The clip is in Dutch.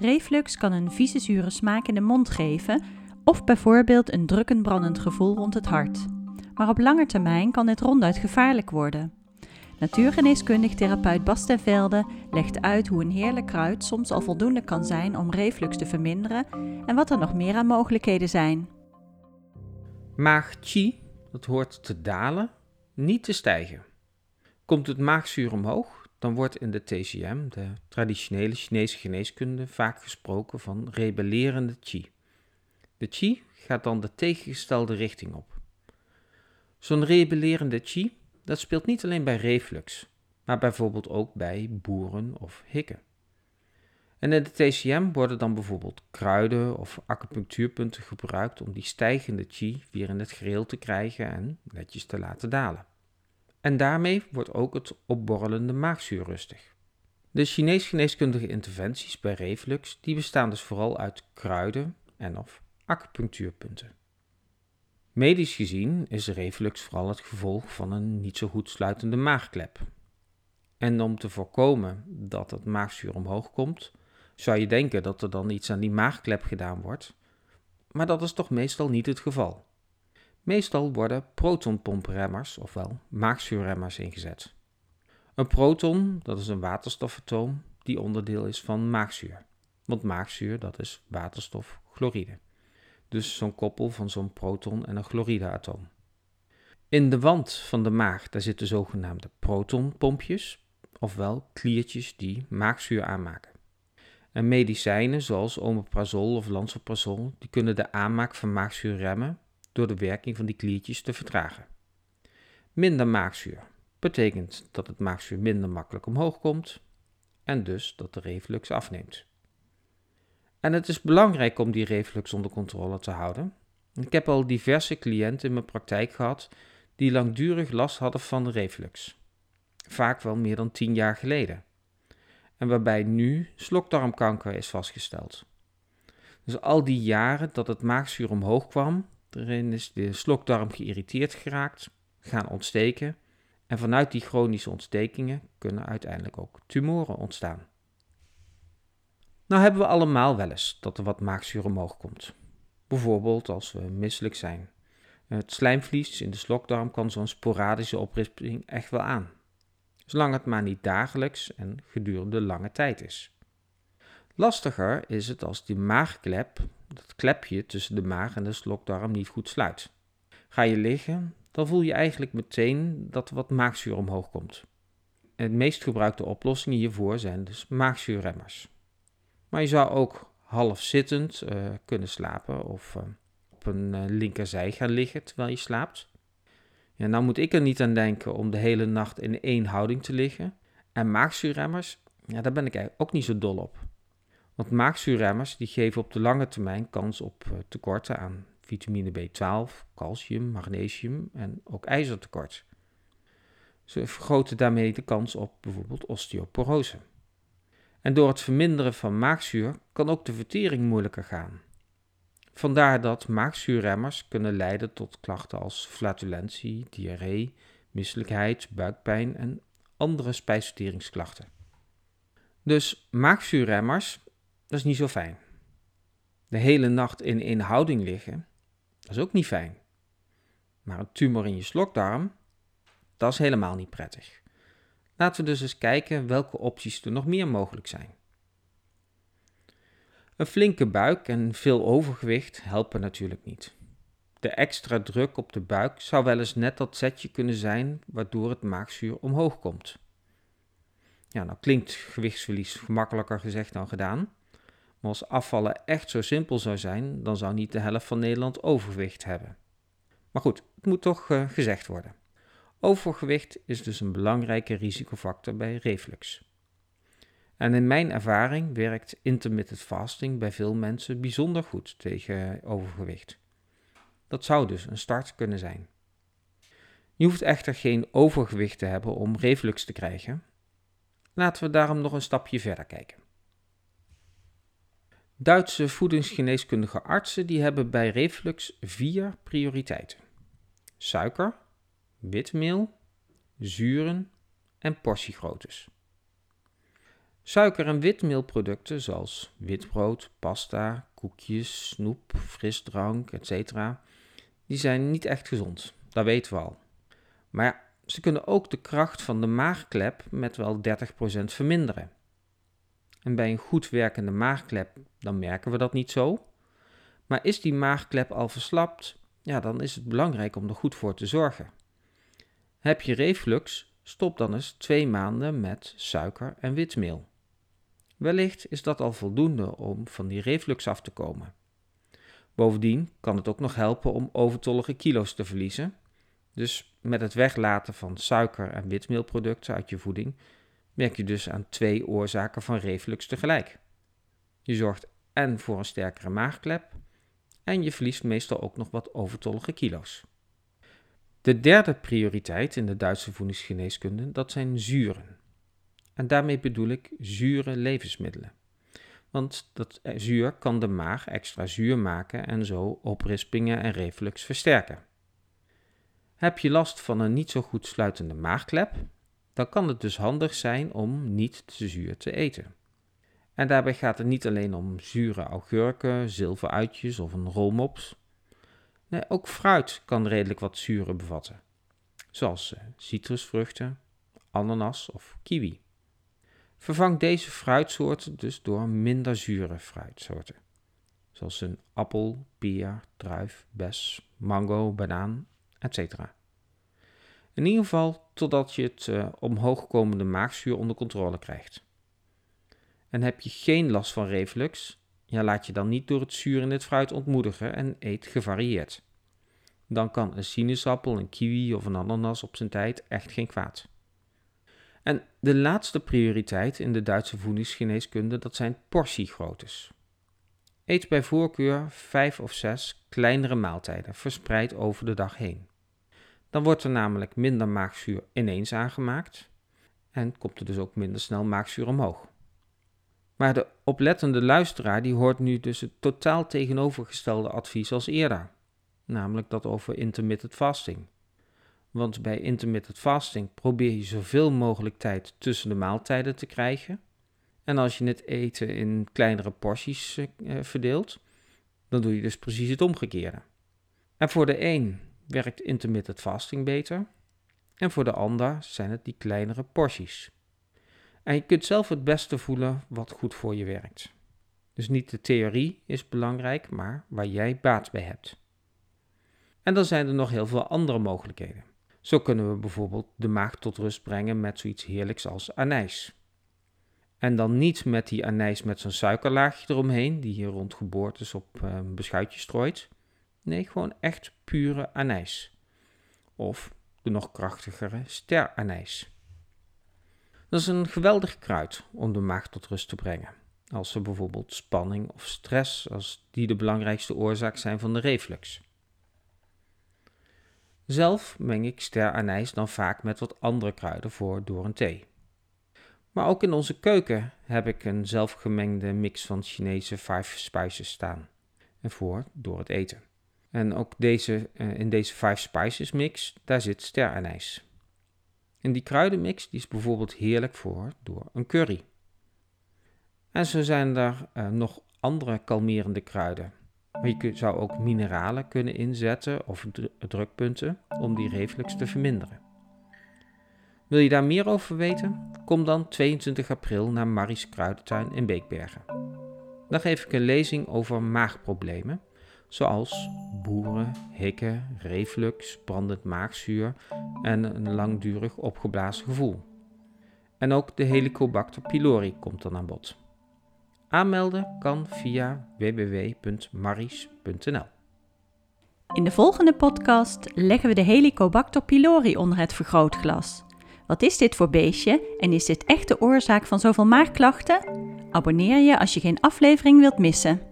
Reflux kan een vieze zure smaak in de mond geven of bijvoorbeeld een drukkend brandend gevoel rond het hart. Maar op lange termijn kan dit ronduit gevaarlijk worden. Natuurgeneeskundig therapeut Bas Velde legt uit hoe een heerlijk kruid soms al voldoende kan zijn om reflux te verminderen en wat er nog meer aan mogelijkheden zijn. Maag-chi, dat hoort te dalen, niet te stijgen. Komt het maagzuur omhoog, dan wordt in de TCM, de traditionele Chinese geneeskunde, vaak gesproken van rebellerende chi. De chi gaat dan de tegengestelde richting op. Zo'n rebellerende chi, dat speelt niet alleen bij reflux, maar bijvoorbeeld ook bij boeren of hikken. En in de TCM worden dan bijvoorbeeld kruiden of acupunctuurpunten gebruikt om die stijgende chi weer in het geheel te krijgen en netjes te laten dalen. En daarmee wordt ook het opborrelende maagzuur rustig. De Chinees geneeskundige interventies bij reflux die bestaan dus vooral uit kruiden en of acupunctuurpunten. Medisch gezien is reflux vooral het gevolg van een niet zo goed sluitende maagklep. En om te voorkomen dat het maagzuur omhoog komt, zou je denken dat er dan iets aan die maagklep gedaan wordt, maar dat is toch meestal niet het geval. Meestal worden protonpompremmers, ofwel maagzuurremmers, ingezet. Een proton, dat is een waterstofatoom die onderdeel is van maagzuur. Want maagzuur, dat is waterstofchloride. Dus zo'n koppel van zo'n proton en een chlorideatoom. In de wand van de maag daar zitten zogenaamde protonpompjes, ofwel kliertjes die maagzuur aanmaken. En medicijnen zoals omeprazol of lansoprazol, die kunnen de aanmaak van maagzuur remmen door de werking van die kliertjes te vertragen. Minder maagzuur betekent dat het maagzuur minder makkelijk omhoog komt en dus dat de reflux afneemt. En het is belangrijk om die reflux onder controle te houden. Ik heb al diverse cliënten in mijn praktijk gehad die langdurig last hadden van reflux. Vaak wel meer dan 10 jaar geleden. En waarbij nu slokdarmkanker is vastgesteld. Dus al die jaren dat het maagzuur omhoog kwam, Erin is de slokdarm geïrriteerd geraakt, gaan ontsteken en vanuit die chronische ontstekingen kunnen uiteindelijk ook tumoren ontstaan. Nou hebben we allemaal wel eens dat er wat maagzuur omhoog komt. Bijvoorbeeld als we misselijk zijn. Het slijmvlies in de slokdarm kan zo'n sporadische oprisping echt wel aan. Zolang het maar niet dagelijks en gedurende lange tijd is. Lastiger is het als die maagklep dat klepje tussen de maag en de slokdarm niet goed sluit. Ga je liggen, dan voel je eigenlijk meteen dat er wat maagzuur omhoog komt. En de meest gebruikte oplossingen hiervoor zijn dus maagzuurremmers. Maar je zou ook half zittend uh, kunnen slapen of uh, op een uh, linkerzij gaan liggen terwijl je slaapt. Ja, nou moet ik er niet aan denken om de hele nacht in één houding te liggen. En maagzuurremmers, ja, daar ben ik eigenlijk ook niet zo dol op. Want maagzuurremmers die geven op de lange termijn kans op eh, tekorten aan vitamine B12, calcium, magnesium en ook ijzertekort. Ze vergroten daarmee de kans op bijvoorbeeld osteoporose. En door het verminderen van maagzuur kan ook de vertering moeilijker gaan. Vandaar dat maagzuurremmers kunnen leiden tot klachten als flatulentie, diarree, misselijkheid, buikpijn en andere spijsverteringsklachten. Dus maagzuurremmers dat is niet zo fijn. De hele nacht in een houding liggen, dat is ook niet fijn. Maar een tumor in je slokdarm, dat is helemaal niet prettig. Laten we dus eens kijken welke opties er nog meer mogelijk zijn. Een flinke buik en veel overgewicht helpen natuurlijk niet. De extra druk op de buik zou wel eens net dat zetje kunnen zijn waardoor het maagzuur omhoog komt. Ja, nou klinkt gewichtsverlies gemakkelijker gezegd dan gedaan. Maar als afvallen echt zo simpel zou zijn, dan zou niet de helft van Nederland overgewicht hebben. Maar goed, het moet toch uh, gezegd worden. Overgewicht is dus een belangrijke risicofactor bij reflux. En in mijn ervaring werkt intermittent fasting bij veel mensen bijzonder goed tegen overgewicht. Dat zou dus een start kunnen zijn. Je hoeft echter geen overgewicht te hebben om reflux te krijgen. Laten we daarom nog een stapje verder kijken. Duitse voedingsgeneeskundige artsen die hebben bij reflux vier prioriteiten. Suiker, witmeel, zuren en portiegroottes. Suiker- en witmeelproducten zoals witbrood, pasta, koekjes, snoep, frisdrank, etc. die zijn niet echt gezond. Dat weten we al. Maar ze kunnen ook de kracht van de maagklep met wel 30% verminderen. En bij een goed werkende maagklep dan merken we dat niet zo. Maar is die maagklep al verslapt, ja, dan is het belangrijk om er goed voor te zorgen. Heb je reflux, stop dan eens twee maanden met suiker en witmeel. Wellicht is dat al voldoende om van die reflux af te komen. Bovendien kan het ook nog helpen om overtollige kilo's te verliezen. Dus met het weglaten van suiker en witmeelproducten uit je voeding merk je dus aan twee oorzaken van reflux tegelijk. Je zorgt en voor een sterkere maagklep en je verliest meestal ook nog wat overtollige kilo's. De derde prioriteit in de Duitse voedingsgeneeskunde, dat zijn zuren. En daarmee bedoel ik zure levensmiddelen. Want dat zuur kan de maag extra zuur maken en zo oprispingen en reflux versterken. Heb je last van een niet zo goed sluitende maagklep, dan kan het dus handig zijn om niet te zuur te eten. En daarbij gaat het niet alleen om zure augurken, zilveruitjes of een rolmops. Nee, ook fruit kan redelijk wat zuren bevatten, zoals eh, citrusvruchten, ananas of kiwi. Vervang deze fruitsoorten dus door minder zure fruitsoorten, zoals een appel, peer, druif, bes, mango, banaan, etc. In ieder geval totdat je het uh, omhoogkomende maagzuur onder controle krijgt. En heb je geen last van reflux, ja, laat je dan niet door het zuur in het fruit ontmoedigen en eet gevarieerd. Dan kan een sinaasappel, een kiwi of een ananas op zijn tijd echt geen kwaad. En de laatste prioriteit in de Duitse voedingsgeneeskunde, dat zijn portiegroottes. Eet bij voorkeur vijf of zes kleinere maaltijden verspreid over de dag heen. Dan wordt er namelijk minder maagzuur ineens aangemaakt en komt er dus ook minder snel maagzuur omhoog. Maar de oplettende luisteraar die hoort nu dus het totaal tegenovergestelde advies als eerder, namelijk dat over intermittent fasting. Want bij intermittent fasting probeer je zoveel mogelijk tijd tussen de maaltijden te krijgen. En als je het eten in kleinere porties eh, verdeelt, dan doe je dus precies het omgekeerde. En voor de een werkt intermittent fasting beter, en voor de ander zijn het die kleinere porties. En je kunt zelf het beste voelen wat goed voor je werkt. Dus niet de theorie is belangrijk, maar waar jij baat bij hebt. En dan zijn er nog heel veel andere mogelijkheden. Zo kunnen we bijvoorbeeld de maag tot rust brengen met zoiets heerlijks als anijs. En dan niet met die anijs met zo'n suikerlaagje eromheen, die hier rond geboortes op een ehm, beschuitje strooit. Nee, gewoon echt pure anijs. Of de nog krachtigere steranijs. Dat is een geweldig kruid om de maag tot rust te brengen. Als er bijvoorbeeld spanning of stress, als die de belangrijkste oorzaak zijn van de reflux. Zelf meng ik steranijs dan vaak met wat andere kruiden voor door een thee. Maar ook in onze keuken heb ik een zelfgemengde mix van Chinese five spices staan. En voor door het eten. En ook deze, eh, in deze five spices mix, daar zit steranijs. En die kruidenmix die is bijvoorbeeld heerlijk voor door een curry. En zo zijn er uh, nog andere kalmerende kruiden. Maar je zou ook mineralen kunnen inzetten of drukpunten om die reflux te verminderen. Wil je daar meer over weten? Kom dan 22 april naar Maries Kruidentuin in Beekbergen. Dan geef ik een lezing over maagproblemen, zoals boeren, hikken, reflux, brandend maagzuur en een langdurig opgeblazen gevoel. En ook de Helicobacter pylori komt dan aan bod. Aanmelden kan via www.maris.nl. In de volgende podcast leggen we de Helicobacter pylori onder het vergrootglas. Wat is dit voor beestje en is dit echt de oorzaak van zoveel maagklachten? Abonneer je als je geen aflevering wilt missen.